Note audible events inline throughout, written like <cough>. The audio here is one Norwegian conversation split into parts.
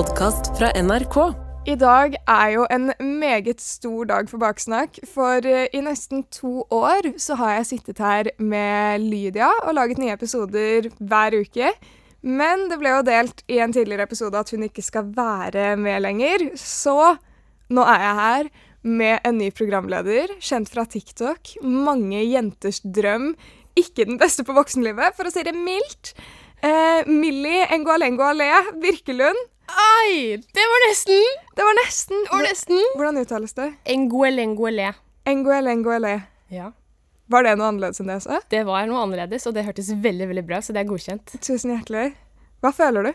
podkast fra NRK. I dag er jo en meget stor dag for Baksnakk, for eh, i nesten to år så har jeg sittet her med Lydia og laget nye episoder hver uke. Men det ble jo delt i en tidligere episode at hun ikke skal være med lenger, så nå er jeg her med en ny programleder, kjent fra TikTok, mange jenters drøm, ikke den beste på voksenlivet, for å si det mildt. Eh, Millie Ngualengo Alé Birkelund. Ai, det var nesten! Det var nesten. Det var nesten. Hvordan uttales det? Nguele, nguele. Nguele Nguele. Ja. Var det noe annerledes enn det jeg sa? Det var noe annerledes, og det hørtes veldig veldig bra så det er godkjent. Tusen hjertelig. Hva føler du?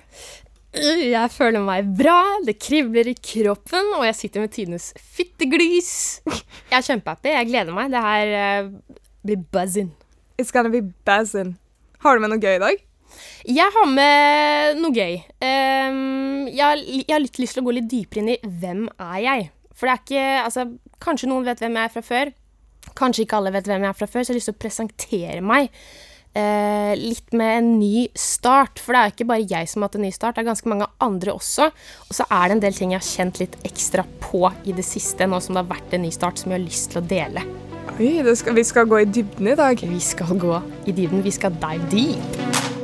Jeg føler meg bra, det kribler i kroppen, og jeg sitter med tidenes fitteglys. Jeg er kjempehappy, jeg gleder meg. Det her eh, blir buzzing. It's gonna be buzzing. Har du med noe gøy i dag? Jeg har med noe gøy. Um, jeg, har, jeg har litt lyst til å gå litt dypere inn i hvem er jeg. For det er ikke Altså, kanskje noen vet hvem jeg er fra før. Kanskje ikke alle vet hvem jeg er fra før, så jeg har lyst til å presentere meg. Uh, litt med en ny start. For det er jo ikke bare jeg som har hatt en ny start, det er ganske mange andre også. Og så er det en del ting jeg har kjent litt ekstra på i det siste, nå som det har vært en ny start, som jeg har lyst til å dele. Oi, det skal, vi skal gå i dybden i dag. Vi skal gå i dybden. Vi skal dive deep.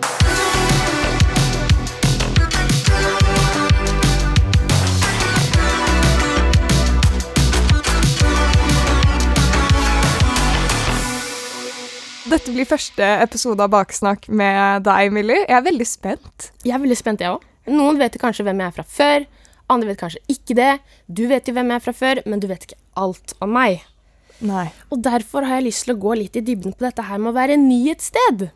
Dette blir første episode av Baksnakk med deg, Millie. Jeg er veldig spent. Jeg er veldig spent, jeg òg. Noen vet kanskje hvem jeg er fra før. Andre vet kanskje ikke det. Du vet jo hvem jeg er fra før, men du vet ikke alt om meg. Nei. Og derfor har jeg lyst til å gå litt i dybden på dette her med å være ny et sted.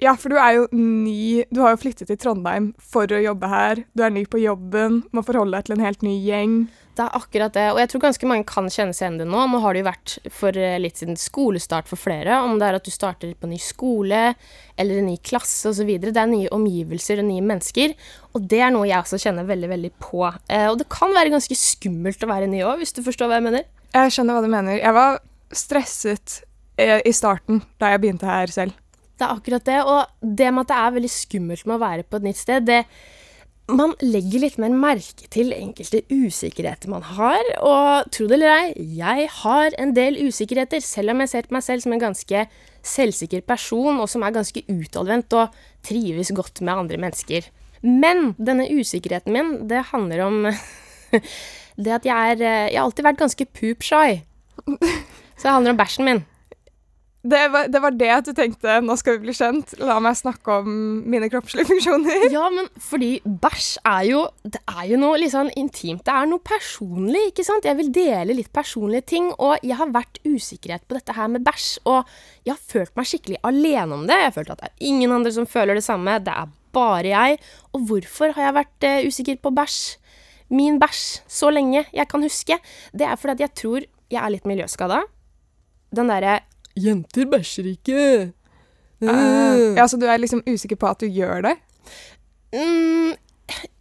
Ja, for du er jo ny Du har jo flyttet til Trondheim for å jobbe her. Du er ny på jobben, må forholde deg til en helt ny gjeng. Det er akkurat det, og jeg tror ganske mange kan kjenne seg igjen det nå. Nå har det jo vært for eh, litt siden skolestart for flere, om det er at du starter på ny skole eller en ny klasse osv. Det er nye omgivelser og nye mennesker, og det er noe jeg også kjenner veldig, veldig på. Eh, og det kan være ganske skummelt å være ny òg, hvis du forstår hva jeg mener. Jeg skjønner hva du mener. Jeg var stresset eh, i starten da jeg begynte her selv. Det er akkurat det, og det med at det er veldig skummelt med å være på et nytt sted, det man legger litt mer merke til enkelte usikkerheter man har, og tro det eller ei, jeg har en del usikkerheter, selv om jeg ser på meg selv som en ganske selvsikker person, og som er ganske utadvendt og trives godt med andre mennesker. Men denne usikkerheten min, det handler om <laughs> det at jeg er Jeg har alltid vært ganske poop-shy. <laughs> Så det handler om bæsjen min. Det var, det var det at du tenkte nå skal vi bli kjent, la meg snakke om mine kroppslige funksjoner. Ja, men fordi bæsj er jo Det er jo noe sånn intimt. Det er noe personlig, ikke sant? Jeg vil dele litt personlige ting, og jeg har vært usikkerhet på dette her med bæsj, og jeg har følt meg skikkelig alene om det. Jeg har følt at det er ingen andre som føler det samme, det er bare jeg. Og hvorfor har jeg vært uh, usikker på bæsj? Min bæsj så lenge jeg kan huske. Det er fordi at jeg tror jeg er litt miljøskada. Den derre Jenter bæsjer ikke. Uh, ja, Så du er liksom usikker på at du gjør det? Mm,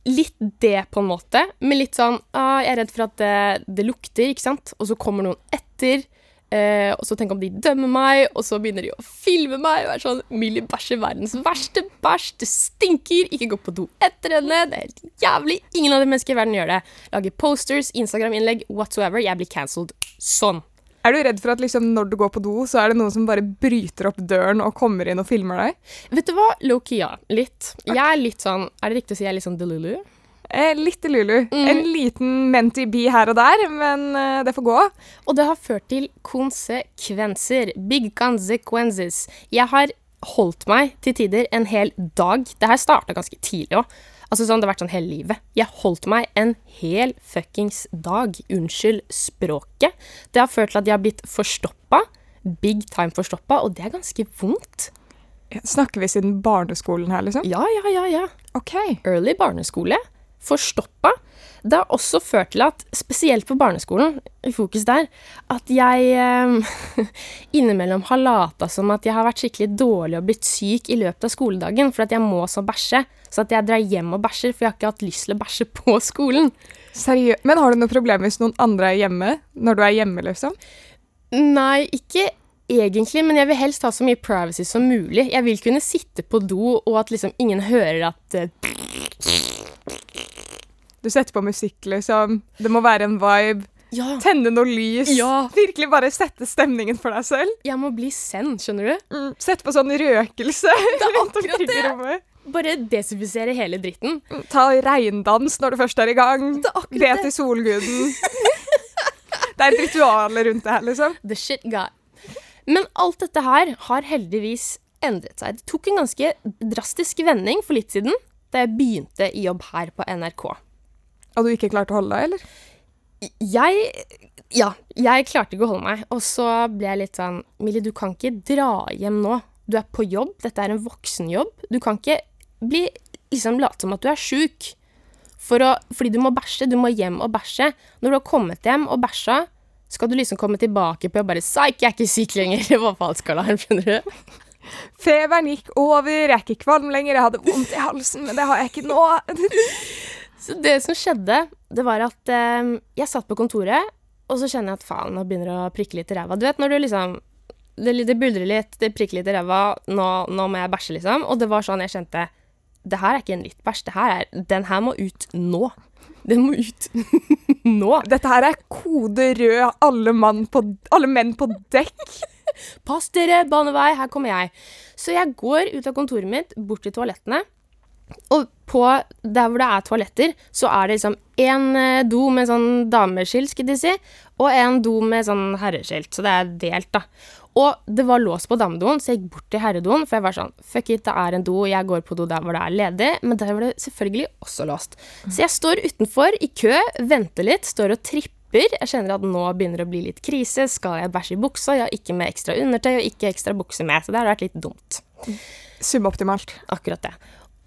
litt det, på en måte. Men litt sånn ah, Jeg er redd for at det, det, lukter, ikke sant? Og så kommer noen etter. Eh, og så tenk om de dømmer meg, og så begynner de å filme meg. Og er sånn Millie bæsjer verdens verste bæsj. Det stinker. Ikke gå på do etter henne. Det er helt jævlig. Ingen av de mennesker i verden gjør det. Lager posters, Instagram-innlegg, whatsoever. Jeg blir cancelled sånn. Er du redd for at liksom, når du går på do, så er det noen som bare bryter opp døren og kommer inn og filmer deg? Vet du hva? Low-key, ja. Litt. Jeg er litt sånn Er det riktig å si jeg er litt sånn delulu? Eh, litt delulu. Mm. En liten menti bi her og der, men eh, det får gå. Og det har ført til konsekvenser. Big consequences. Jeg har holdt meg til tider en hel dag. Det her starta ganske tidlig òg. Altså sånn, Det har vært sånn hele livet. Jeg holdt meg en hel fuckings dag. Unnskyld språket. Det har ført til at jeg har blitt forstoppa. Big time forstoppa, og det er ganske vondt. Snakker vi siden barneskolen her, liksom? Ja, ja, ja. ja. Ok. Early barneskole. Forstoppa. Det har også ført til at, spesielt på barneskolen, i fokus der, at jeg eh, <laughs> innimellom har lata som at jeg har vært skikkelig dårlig og blitt syk i løpet av skoledagen, for at jeg må så bæsje. Så at jeg drar hjem og bæsjer, for jeg har ikke hatt lyst til å bæsje <laughs> på skolen. Seriøst? Men har du noe problem hvis noen andre er hjemme? Når du er hjemme, liksom? Nei, ikke egentlig, men jeg vil helst ha så mye privacy som mulig. Jeg vil kunne sitte på do, og at liksom ingen hører at uh, Du setter på musikk, liksom. Det må være en vibe. Ja. Tenne noe lys. Ja. Virkelig bare sette stemningen for deg selv. Jeg må bli send, skjønner du? Mm. Sette på sånn røkelse <laughs> rundt omkring i det. rommet. Bare desinfisere hele dritten. Mm. Ta regndans når du først er i gang. Be til solguden. <laughs> det er et ritual rundt det her, liksom. The shit guy. Men alt dette her har heldigvis endret seg. Det tok en ganske drastisk vending for litt siden, da jeg begynte i jobb her på NRK. Og du ikke klarte å holde deg, eller? Jeg Ja, jeg klarte ikke å holde meg. Og så ble jeg litt sånn Millie, du kan ikke dra hjem nå. Du er på jobb. Dette er en voksenjobb. Du kan ikke bli liksom late som at du er sjuk. For å, fordi du må bæsje. Du må hjem og bæsje. Når du har kommet hjem og bæsja, skal du liksom komme tilbake på og bare Psyk, jeg er ikke syk lenger. <laughs> Det var fallskalaen, skjønner du. Feberen gikk over, jeg er ikke kvalm lenger, jeg hadde vondt i halsen, men det har jeg ikke nå. <laughs> Så det som skjedde, det var at eh, jeg satt på kontoret, og så kjenner jeg at faen, nå begynner det å prikke litt i ræva. Du vet når du liksom Det, det buldrer litt, det prikker litt i ræva, nå, nå må jeg bæsje, liksom. Og det var sånn jeg kjente Det her er ikke en litt bæsj, det her er Den her må ut nå. Den må ut <laughs> nå. Dette her er kode rød, alle, mann på, alle menn på dekk. <laughs> Pass dere, banevei, her kommer jeg. Så jeg går ut av kontoret mitt, bort til toalettene. Og på der hvor det er toaletter, så er det liksom én eh, do med sånn dameskilt, skal de si, og en do med sånn herreskilt. Så det er delt, da. Og det var lås på damedoen, så jeg gikk bort til herredoen, for jeg var sånn Fuck it, det er en do, jeg går på do der hvor det er ledig. Men der var det selvfølgelig også låst. Så jeg står utenfor i kø, venter litt, står og tripper. Jeg kjenner at nå begynner det å bli litt krise. Skal jeg bæsje i buksa? Jeg har ikke med ekstra undertøy og ikke ekstra bukse med, så det har vært litt dumt. Suboptimalt. Akkurat det.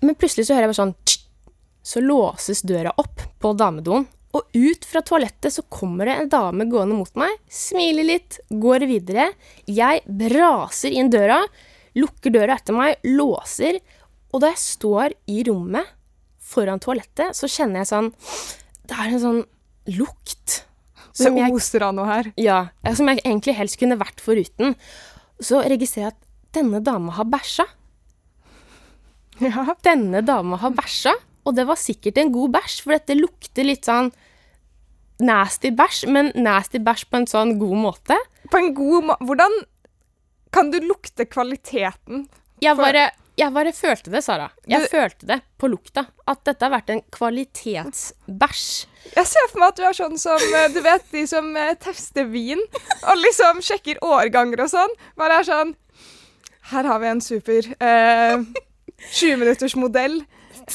Men plutselig så hører jeg bare sånn tsk, Så låses døra opp på damedoen. Og ut fra toalettet så kommer det en dame gående mot meg, smiler litt, går videre. Jeg braser inn døra, lukker døra etter meg, låser. Og da jeg står i rommet foran toalettet, så kjenner jeg sånn Det er en sånn lukt. Som jeg, oser av noe her. ja, som jeg egentlig helst kunne vært foruten. Så registrerer jeg at denne dama har bæsja. Ja. Denne dama har bæsja, og det var sikkert en god bæsj, for dette lukter litt sånn nasty bæsj, men nasty bæsj på en sånn god måte. På en god måte Hvordan kan du lukte kvaliteten? Jeg bare, jeg bare følte det, Sara. Jeg Du- følte det på lukta. At dette har vært en kvalitetsbæsj. Jeg ser for meg at du er sånn som eh, Du vet de som eh, tester vin og liksom sjekker årganger og sånn. Bare er sånn Her har vi en super eh, 20 minutters modell.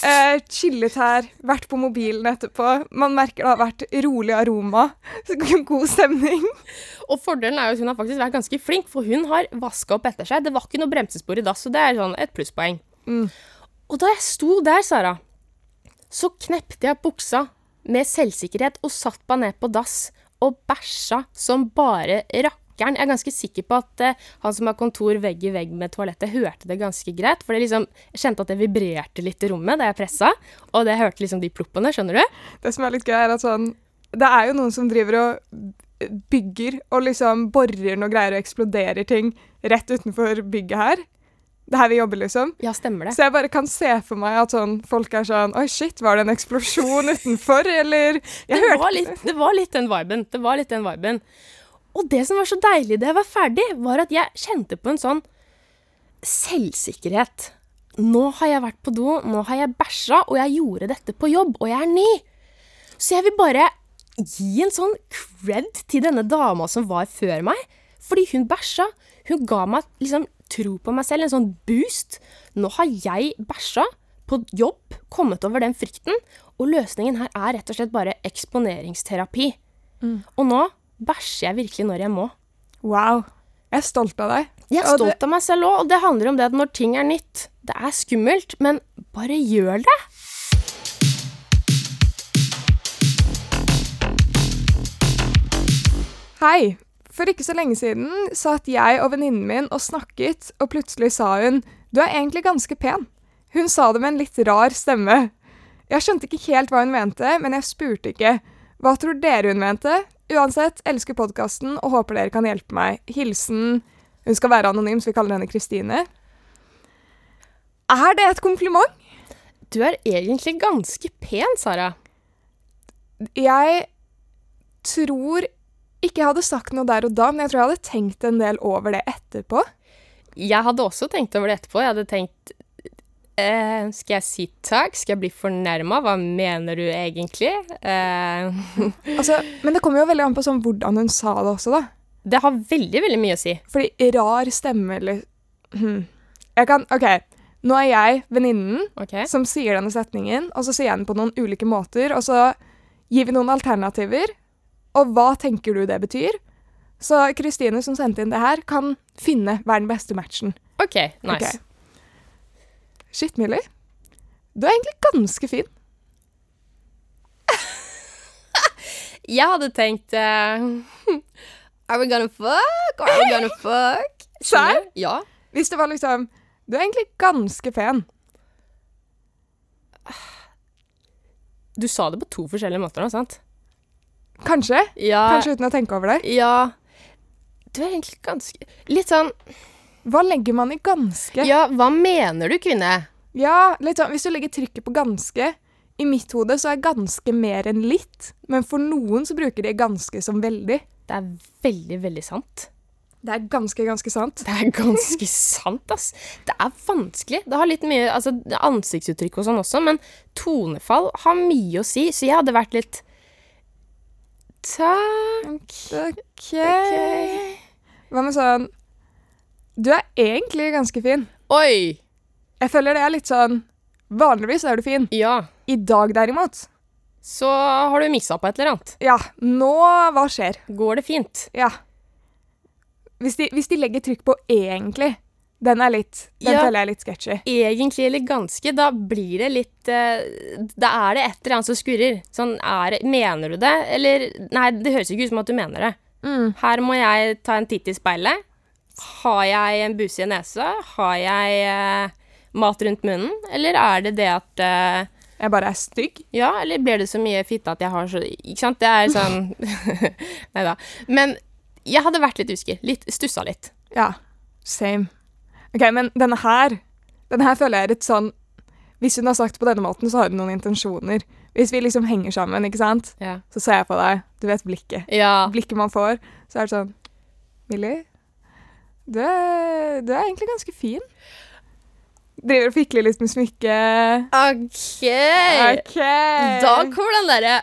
Eh, chillet her, vært på mobilen etterpå. Man merker det har vært rolig aroma. God stemning. Og fordelen er jo at hun har faktisk vært ganske flink, for hun har vaska opp etter seg. Det var ikke noe bremsespor i dass, så det er sånn et plusspoeng. Mm. Og da jeg sto der, Sara, så knepte jeg buksa med selvsikkerhet og satt meg ned på dass og bæsja som bare rakkeren. Jeg er ganske sikker på at eh, han som har kontor vegg i vegg med toalettet, hørte det ganske greit. For det liksom, jeg kjente at det vibrerte litt i rommet da jeg pressa, og det hørte liksom de ploppene, skjønner du? Det som er litt gøy, er at sånn Det er jo noen som driver og bygger og liksom borer noe greier og eksploderer ting rett utenfor bygget her. Det er her vi jobber, liksom. Ja, stemmer det. Så jeg bare kan se for meg at sånn, folk er sånn Oi, shit, var det en eksplosjon utenfor, eller Jeg det, hørte var litt, det var litt den viben. Det var litt den viben. Og det som var så deilig da jeg var ferdig, var at jeg kjente på en sånn selvsikkerhet. Nå har jeg vært på do, nå har jeg bæsja, og jeg gjorde dette på jobb, og jeg er ny. Så jeg vil bare gi en sånn cred til denne dama som var før meg. Fordi hun bæsja. Hun ga meg liksom tro på meg selv, en sånn boost. Nå har jeg bæsja på jobb, kommet over den frykten, og løsningen her er rett og slett bare eksponeringsterapi. Og nå bæsjer jeg virkelig når jeg må. Wow. Jeg er stolt av deg. Jeg er stolt av meg selv òg, og det handler om det at når ting er nytt Det er skummelt, men bare gjør det. Hei. For ikke så lenge siden satt jeg og venninnen min og snakket, og plutselig sa hun Du er egentlig ganske pen. Hun sa det med en litt rar stemme. Jeg skjønte ikke helt hva hun mente, men jeg spurte ikke. Hva tror dere hun mente? Uansett, elsker podkasten og håper dere kan hjelpe meg. Hilsen Hun skal være anonym, så vi kaller henne Kristine. Er det et kompliment? Du er egentlig ganske pen, Sara. Jeg tror ikke jeg hadde sagt noe der og da, men jeg tror jeg hadde tenkt en del over det etterpå. Jeg hadde også tenkt over det etterpå. Jeg hadde tenkt eh, Skal jeg si takk? Skal jeg bli fornærma? Hva mener du egentlig? Eh, <laughs> Altså, men det kommer jo veldig an på sånn hvordan hun sa det også, da. det har veldig, veldig mye å si. Fordi rar stemme eller hm. Jeg kan OK. Nå er jeg venninnen okay. som sier denne setningen, og så sier jeg den på noen ulike måter, og så gir vi noen alternativer. Og hva tenker du det betyr? Så Kristine, som sendte inn det her, kan finne hva er den beste matchen. OK, nice. Ok. Shit, Millie. Du er egentlig ganske fin. <laughs> Jeg hadde tenkt uh, <laughs> Are we gonna fuck? Are we gonna <laughs> fuck? Serr? Ja. Hvis det var liksom Du er egentlig ganske pen. Du sa det på to forskjellige måter nå, sant? Kanskje. Ja. Kanskje uten å tenke over det. Ja. Du er egentlig ganske Litt sånn Hva legger man i ganske? Ja, hva mener du, kvinne? Ja, litt sånn, Hvis du legger trykket på ganske I mitt hode så er ganske mer enn litt, men for noen så bruker de ganske som veldig. Det er veldig, veldig sant. Det er ganske, ganske sant. Det er ganske sant, ass. Det er vanskelig. Det har litt mye altså, ansiktsuttrykk og sånn også, men tonefall har mye å si, så jeg hadde vært litt Takk. OK. Hva med sånn egentlig ganske fin. Oi! Jeg føler det er litt sånn Vanligvis er du fin. Ja. I dag derimot Så har du miksa på et eller annet. Ja, nå Hva skjer? Går det fint? Ja. Hvis de, hvis de legger trykk på egentlig, den er litt Den Ja. føler jeg er litt sketchy. Egentlig eller ganske, da blir det litt uh, Da er det et eller annet som skurrer. Sånn, er det Mener du det, eller Nei, det høres ikke ut som at du mener det. Mm. Her må jeg ta en titt i speilet. Har jeg en buse i nesa? Har jeg eh, mat rundt munnen? Eller er det det at uh, Jeg bare er stygg. Ja, eller blir det så mye fitte at jeg har så Ikke sant? Det er sånn <laughs> Nei da. Men jeg hadde vært litt usikker. Litt, stussa litt. Ja. Same. OK, men denne her Denne her føler jeg er litt sånn Hvis hun har sagt på denne måten, så har hun noen intensjoner. Hvis vi liksom henger sammen, ikke sant, Ja. så ser jeg på deg. Du vet blikket. ja. Blikket man får, så er det sånn Millie, du er, du er egentlig ganske fin. Driver og fikler litt med smykket. OK. Da kommer den derre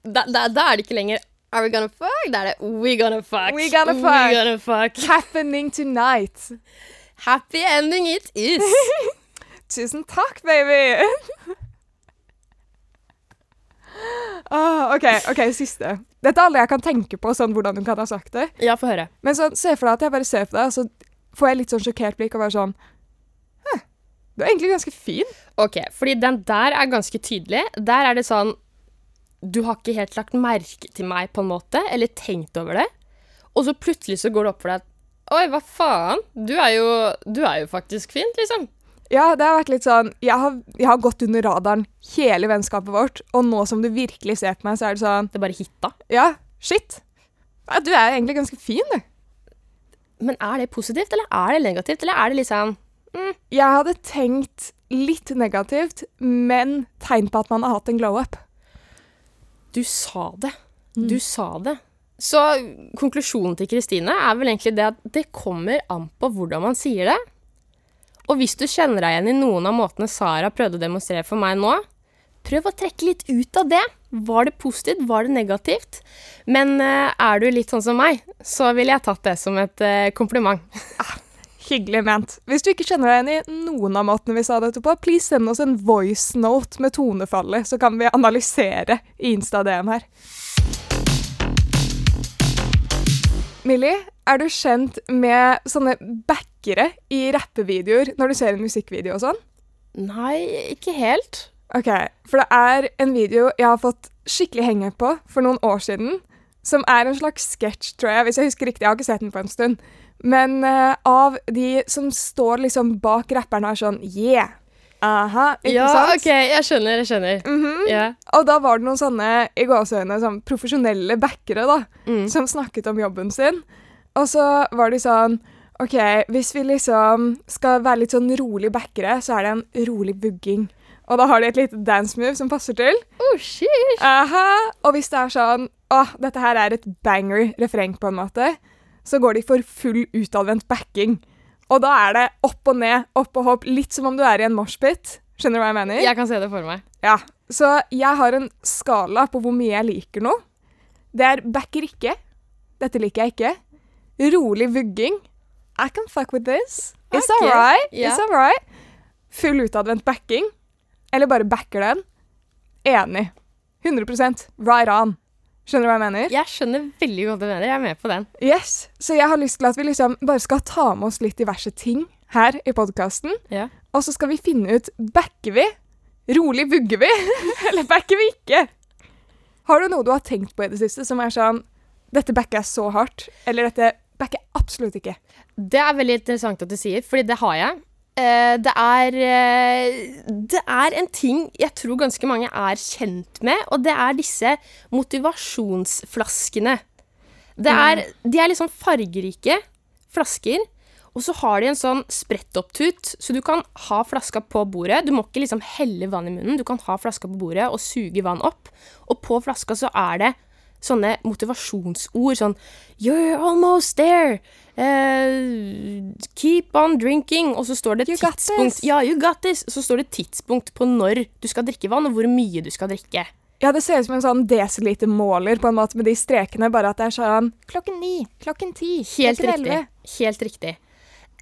da, da, da er det ikke lenger Are we gonna fuck? Da er det We gonna fuck. We gonna fuck. We gonna fuck. Happening tonight. Happy ending it is. <laughs> Tusen takk, baby! oh, <laughs> OK, ok, siste. Dette er alle jeg kan tenke på, sånn hvordan hun kan ha sagt det. ja, få høre. Men sånn, se for deg at jeg bare ser på deg, og så får jeg litt sånn sjokkert blikk og bare sånn Hæ, du er egentlig ganske fin. Ok, fordi den der er ganske tydelig. Der er det sånn Du har ikke helt lagt merke til meg, på en måte, eller tenkt over det. Og så plutselig så går det opp for deg at Oi, hva faen? Du er jo, du er jo faktisk fin, liksom. Ja, det har vært litt sånn Jeg har, jeg har gått under radaren hele vennskapet vårt, og nå som du virkelig ser på meg, så er det sånn Det bare hitta. Ja, shit. Ja, du er egentlig ganske fin, du. Men er det positivt, eller er det negativt, eller er det liksom Jeg hadde tenkt litt negativt, men tegn på at man har hatt en glow-up. Du sa det. Du sa det. Så konklusjonen til Kristine er vel egentlig det at det kommer an på hvordan man sier det. Og hvis du kjenner deg igjen i noen av måtene Sara prøvde å demonstrere for meg nå, prøv å trekke litt ut av det. Var det positivt? Var det negativt? Men uh, er du litt sånn som meg, så ville jeg tatt det som et uh, kompliment. Hyggelig ment. Hvis du ikke kjenner deg igjen i noen av måtene vi sa dette på, please send oss en voice note med tonefallet, så kan vi analysere i Insta-DM her. Millie, er du kjent med sånne backere i rappevideoer når du ser en musikkvideo og sånn? Nei, ikke helt. Ok, for det er en video jeg har fått skikkelig henge på for noen år siden, som er en slags sketsj, tror jeg, hvis jeg husker riktig. Jeg har ikke sett den på en stund. Men uh, av de som står liksom bak rapperen og er sånn Yeah! Aha, ikke Ja, sant? OK, jeg skjønner, jeg skjønner. Mm -hmm. yeah. Og da var det noen sånne i gåseøyne sånn profesjonelle backere da, Mm. som snakket om jobben sin. Og så var de sånn OK, hvis vi liksom skal være litt sånn rolig backere, så er det en rolig bugging. Og da har de et lite dance move som passer til. Oh, shit. Aha. Og hvis det er sånn Åh, dette her er et banger refreng, på en måte, så går de for full utadvendt backing. Og da er det opp og ned, opp og hopp, litt som om du er i en moshpit. Skjønner du hva jeg mener? Jeg kan se det for meg. Ja. Så jeg har en skala på hvor mye jeg liker noe. Det er backer ikke. Dette liker jeg ikke. Rolig vugging. I can fuck with this. It's okay. alright. Yeah. It's alright. Full utadvendt backing. Eller bare backer den. Enig. 100% right on. Skjønner du hva jeg mener? Jeg skjønner veldig godt hva du mener. Jeg er med på den. Yes. Så jeg har lyst til at vi liksom bare skal ta med oss litt diverse ting her i podkasten. Ja. Og så skal vi finne ut backer vi, rolig vugger vi, <laughs> eller backer vi ikke. Har du noe du har tenkt på i det siste som er sånn Dette backer jeg så hardt, eller dette backer jeg absolutt ikke. Det er veldig interessant at du sier, fordi det har jeg. Eh, det er eh, Det er en ting jeg tror ganske mange er kjent med, og det er disse motivasjonsflaskene. Det er, de er sånn fargerike flasker, og så har de en sånn spredt-opp-tut, så du kan ha flaska på bordet. Du må ikke liksom helle vann i munnen, du kan ha flaska på bordet og suge vann opp. Og på flaska så er det sånne motivasjonsord sånn You're almost there. Uh, keep on drinking. Og så står det You tidspunkt. Ja, you got this. Så står det tidspunkt på når du skal drikke vann, og hvor mye du skal drikke. Ja, det ser ut som en sånn desilitermåler på en måte med de strekene, bare at det er sånn klokken ni, klokken ti, Helt klokken riktig. Helt riktig.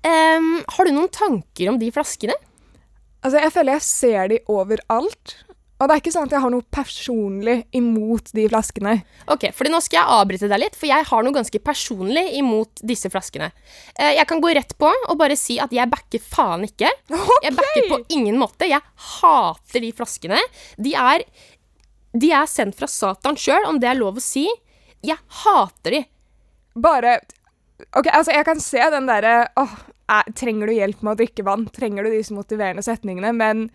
Um, har du noen tanker om de flaskene? Altså, jeg føler jeg ser de overalt. Og det er ikke sånn at jeg har noe personlig imot de flaskene. Ok, fordi Nå skal jeg avbryte deg litt, for jeg har noe ganske personlig imot disse flaskene. Eh, jeg kan gå rett på og bare si at jeg backer faen ikke. Jeg backer på ingen måte. Jeg hater de flaskene. De er, de er sendt fra Satan sjøl, om det er lov å si. Jeg hater de. Bare OK, altså, jeg kan se den derre åh, er- trenger du hjelp med å drikke vann? Trenger du disse motiverende setningene? Men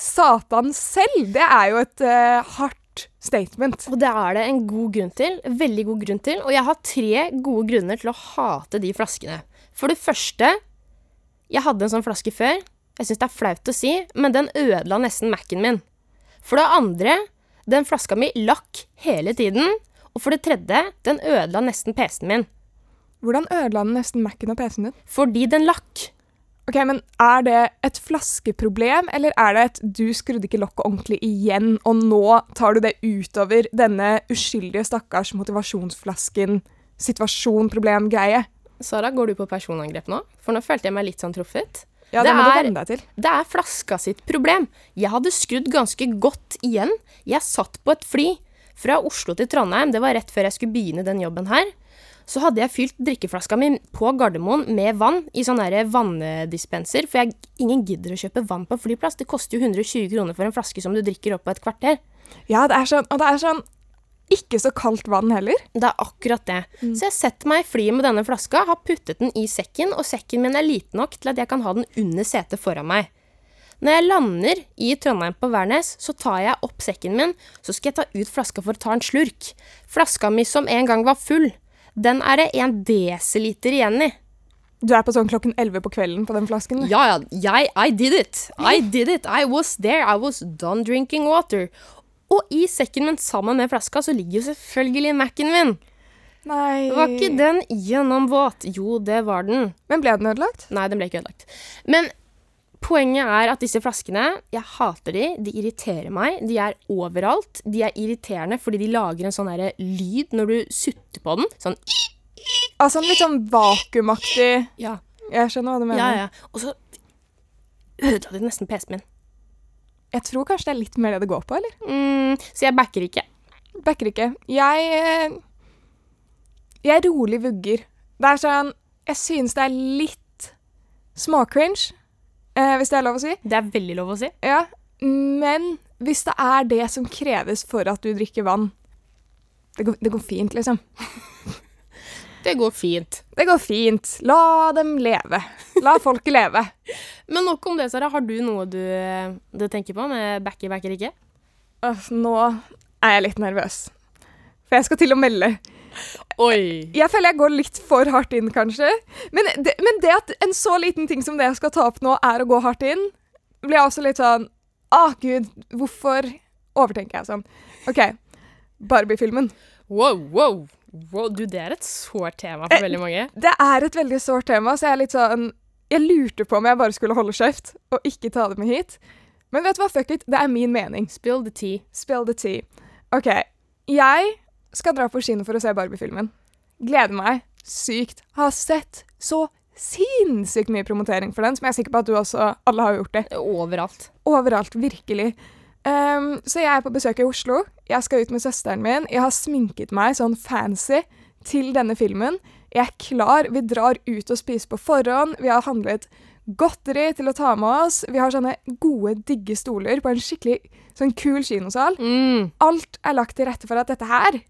Satan selv, det er jo et uh, hardt statement. Og det er det en god grunn til. Veldig god grunn til. Og jeg har tre gode grunner til å hate de flaskene. For det første Jeg hadde en sånn flaske før. Jeg syns det er flaut å si, men den ødela nesten Mac-en min. For det andre, den flaska mi lakk hele tiden. Og for det tredje, den ødela nesten PC-en min. Hvordan ødela den nesten Mac-en og PC-en din? Fordi den lakk. Ok, men Er det et flaskeproblem, eller er det et du skrudde ikke lokket ordentlig igjen, og nå tar du det utover denne uskyldige stakkars motivasjonsflasken, situasjon, problem, greie? Sara, går du på personangrep nå? For nå følte jeg meg litt sånn truffet. Ja, Det det må du er- venne deg til. Det er flaska sitt problem. Jeg hadde skrudd ganske godt igjen. Jeg satt på et fly fra Oslo til Trondheim, det var rett før jeg skulle begynne den jobben her. Så hadde jeg fylt drikkeflaska mi på Gardermoen med vann i sånn vanndispenser, for jeg, ingen gidder å kjøpe vann på flyplass. Det koster jo 120 kroner for en flaske som du drikker opp på et kvarter. Ja, det er sånn, og det er sånn ikke så kaldt vann heller. Det er akkurat det. Så jeg setter meg i flyet med denne flaska, har puttet den i sekken, og sekken min er liten nok til at jeg kan ha den under setet foran meg. Når jeg lander i Trondheim på Værnes, så tar jeg opp sekken min, så skal jeg ta ut flaska for å ta en slurk. Flaska mi som en gang var full, den er det en desiliter igjen i. Du er på sånn klokken 11 på kvelden på den flasken. Ja, ja, jeg, I did it. I did it. I was there. I was done drinking water. Og i sekken min sammen med flaska så ligger jo selvfølgelig Mac-en min. Nei. Var ikke den gjennomvåt? Jo, det var den. Men ble den ødelagt? Nei, den ble ikke ødelagt. Men poenget er at disse flaskene, jeg hater de. De irriterer meg. De er overalt. De er irriterende fordi de lager en sånn lyd når du sutter på den. Sånn Altså litt sånn vakuumaktig ja, Jeg skjønner hva du mener. ja, ja. Og så ødela de nesten PC-en min. Jeg tror kanskje det er litt mer det det går på, eller? Mm, så jeg backer ikke. Backer ikke. Jeg eh, Jeg rolig vugger. Det er sånn Jeg synes det er litt småcringe, eh, hvis det er lov å si. Det er veldig lov å si. Ja. Men hvis det er det som kreves for at du drikker vann Det går, det går fint, liksom. <laughs> Det går fint. Det går fint. La dem leve. La folket <laughs> leve. Men nok om det, Sara. Har du noe du, du tenker på med backy backer ikke? Nå er jeg litt nervøs. For jeg skal til å melde. <laughs> Oi. Jeg føler jeg går litt for hardt inn, kanskje. Men det, men det at en så liten ting som det jeg skal ta opp nå, er å gå hardt inn, blir jeg også litt sånn Å, gud, hvorfor overtenker jeg sånn? OK, Barbie-filmen. Wow, wow, wow. Du, det er et sårt tema for veldig mange. Det er et veldig sårt tema, så jeg er litt sånn Jeg lurte på om jeg bare skulle holde kjeft og ikke ta det med hit. Men vet du hva, fuck it, det er min mening. Spill the tea. Spill the tea. OK. Jeg skal dra på kino for å se Barbie-filmen. Gleder meg sykt. Har sett så sinnssykt mye promotering for den, som jeg er sikker på at du også alle har gjort det. Overalt. Overalt, virkelig. Um, så jeg er på besøk i Oslo. Jeg skal ut med søsteren min. Jeg har sminket meg sånn fancy til denne filmen. Jeg er klar. Vi drar ut og spiser på forhånd. Vi har handlet godteri til å ta med oss. Vi har sånne gode, digge stoler på en skikkelig sånn kul kinosal. Mm. Alt er lagt til rette for at dette her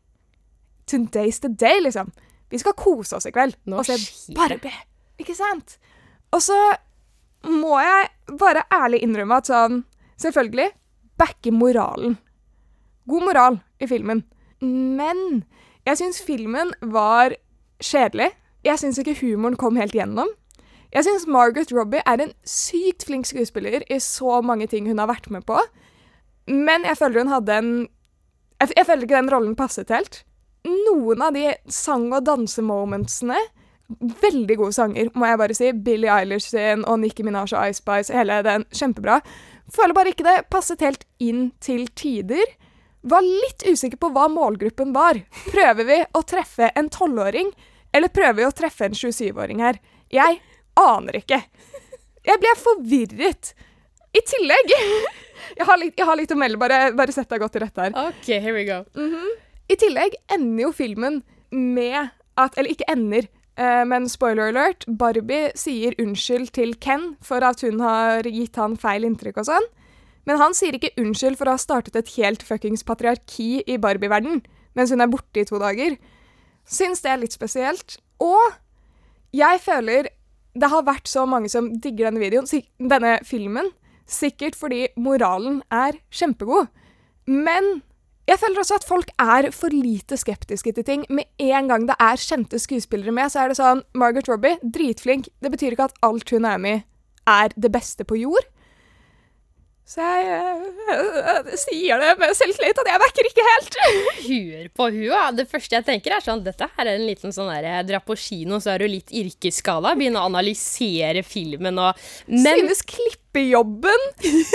Today's the day, liksom. Vi skal kose oss i kveld Nå og se. Barbie. Ikke sant? Og så må jeg bare ærlig innrømme at sånn Selvfølgelig backer moralen. God moral i filmen. Men jeg syns filmen var kjedelig. Jeg syns ikke humoren kom helt gjennom. Jeg syns Margaret Robbie er en sykt flink skuespiller i så mange ting hun har vært med på. Men jeg føler hun hadde en Jeg, jeg føler ikke den rollen passet helt. Noen av de sang- og dansemomentsene Veldig gode sanger, må jeg bare si. Billie Eilish sin og Nicki Minaj og Ice Spice, hele den. Kjempebra. Føler bare ikke det passet helt inn til tider. Var litt usikker på hva målgruppen var. Prøver vi å treffe en tolvåring, eller prøver vi å treffe en 27-åring her? Jeg aner ikke. Jeg ble forvirret. I tillegg <laughs> Jeg har litt, jeg har litt å melde, bare, bare sett deg godt til rette her. OK, here we go. I tillegg ender jo filmen med at Eller ikke ender, eh, men spoiler alert. Barbie sier unnskyld til Ken for at hun har gitt han feil inntrykk og sånn. Men han sier ikke unnskyld for å ha startet et helt fuckings patriarki i Barbie-verden mens hun er borte i to dager. Syns det er litt spesielt. Og jeg føler det har vært så mange som digger denne videoen, denne filmen, sikkert fordi moralen er kjempegod. Men jeg føler også at folk er for lite skeptiske til ting. Med en gang det er kjente skuespillere med, så er det sånn Margaret Robbie, dritflink. Det betyr ikke at alt hun er med i, er det beste på jord. Så jeg jeg sier det med selvtillit at jeg backer ikke helt. <laughs> Hør på hua. Det første jeg tenker, er sånn Dette her er en liten sånn der Dra på kino, så er du litt yrkesskada. Begynne å analysere filmen og Men Synes klippejobben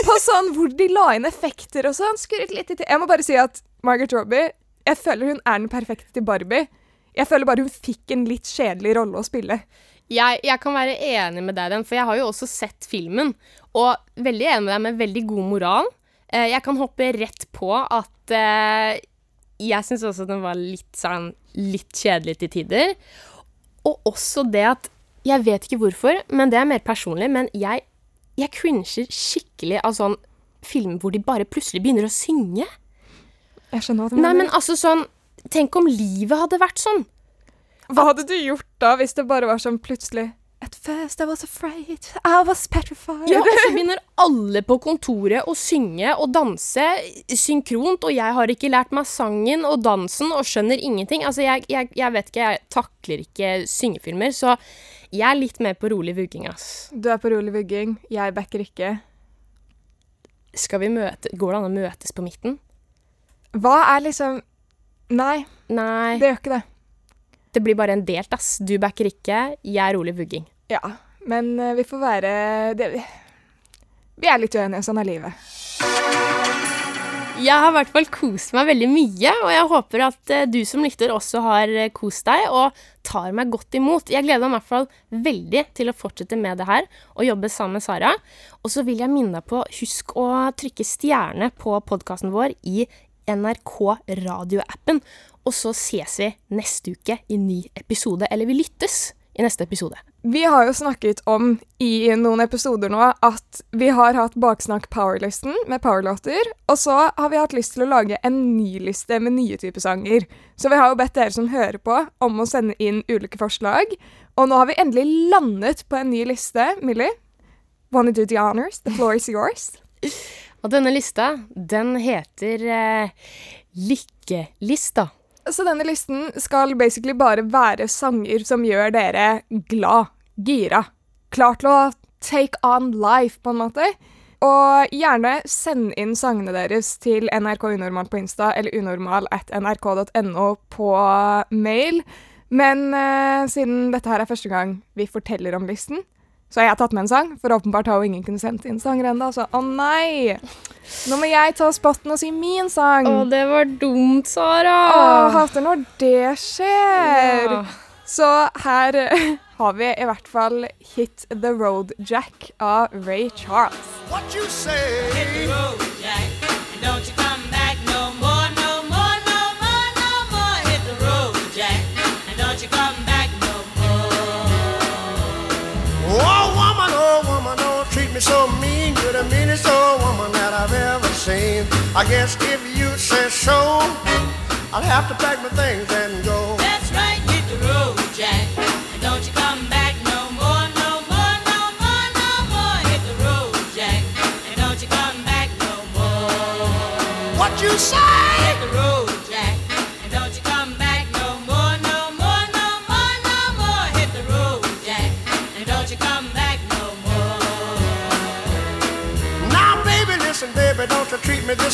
på sånn hvor de la inn effekter og sånn, skurret litt i til. Jeg må bare si at Margaret Robbie, jeg føler hun er den perfekte til Barbie. Jeg føler bare hun fikk en litt kjedelig rolle å spille. Jeg, jeg kan være enig med deg, den, for jeg har jo også sett filmen. Og veldig enig med deg med veldig god moral. Eh, jeg kan hoppe rett på at eh, jeg syns også den var litt sånn litt kjedelig til tider. Og også det at Jeg vet ikke hvorfor, men det er mer personlig, men jeg, jeg cringer skikkelig av sånn film hvor de bare plutselig begynner å synge. Jeg skjønner hva du Nei, men altså sånn Tenk om livet hadde vært sånn. Hva hadde du gjort da hvis det bare var sånn plutselig At first I was afraid, I was petrified. Ja, og så begynner alle på kontoret å synge og danse synkront, og jeg har ikke lært meg sangen og dansen og skjønner ingenting. Altså, jeg, jeg, jeg vet ikke, jeg takler ikke syngefilmer, så jeg er litt mer på rolig vugging, ass. Du er på rolig vugging, jeg backer ikke. Skal vi møte Går det an å møtes på midten? Hva er liksom Nei, Nei, det gjør ikke det. Det blir bare en delt, ass. Du backer ikke, jeg er rolig vugging. Ja, men eh, vi får være det, Vi Vi er litt uenige, sånn er livet. Jeg har i hvert fall kost meg veldig mye, og jeg håper at eh, du som lytter også har eh, kost deg og tar meg godt imot. Jeg gleder meg i hvert fall veldig til å fortsette med det her og jobbe sammen med Sara. Og så vil jeg minne deg på, husk å trykke stjerne på podkasten vår i NRK radioappen. Og så ses vi neste uke i ny episode, eller vi lyttes i neste episode. Vi har jo snakket om i noen episoder nå at vi har hatt Baksnakk Powerlisten med powerlåter, og så har vi hatt lyst til å lage en ny liste med nye typer sanger. Så vi har jo bedt dere som hører på, om å sende inn ulike forslag. Og nå har vi endelig landet på en ny liste. Millie, wanna do the honors? The floor is yours. <laughs> Og denne lista, den heter eh, Lykkelista. Så denne listen skal basically bare være sanger som gjør dere glad, gira, klar til å take on life, på en måte. Og gjerne send inn sangene deres til NRK Unormal på Insta eller unormal at nrk.no på mail. Men uh, siden dette her er første gang vi forteller om listen, så jeg har tatt med en sang, for åpenbart har jo ingen kunnet sendt inn sanger ennå. Så å nei! Nå må jeg ta spotten og si min sang. Å, det var dumt, Sara. Å, hater når det skjer. Ja. Så her eh, har vi i hvert fall Hit The Road Jack av Ray Charles. What you say? Hit the road, Jack, I guess if you say so, I'll have to pack my things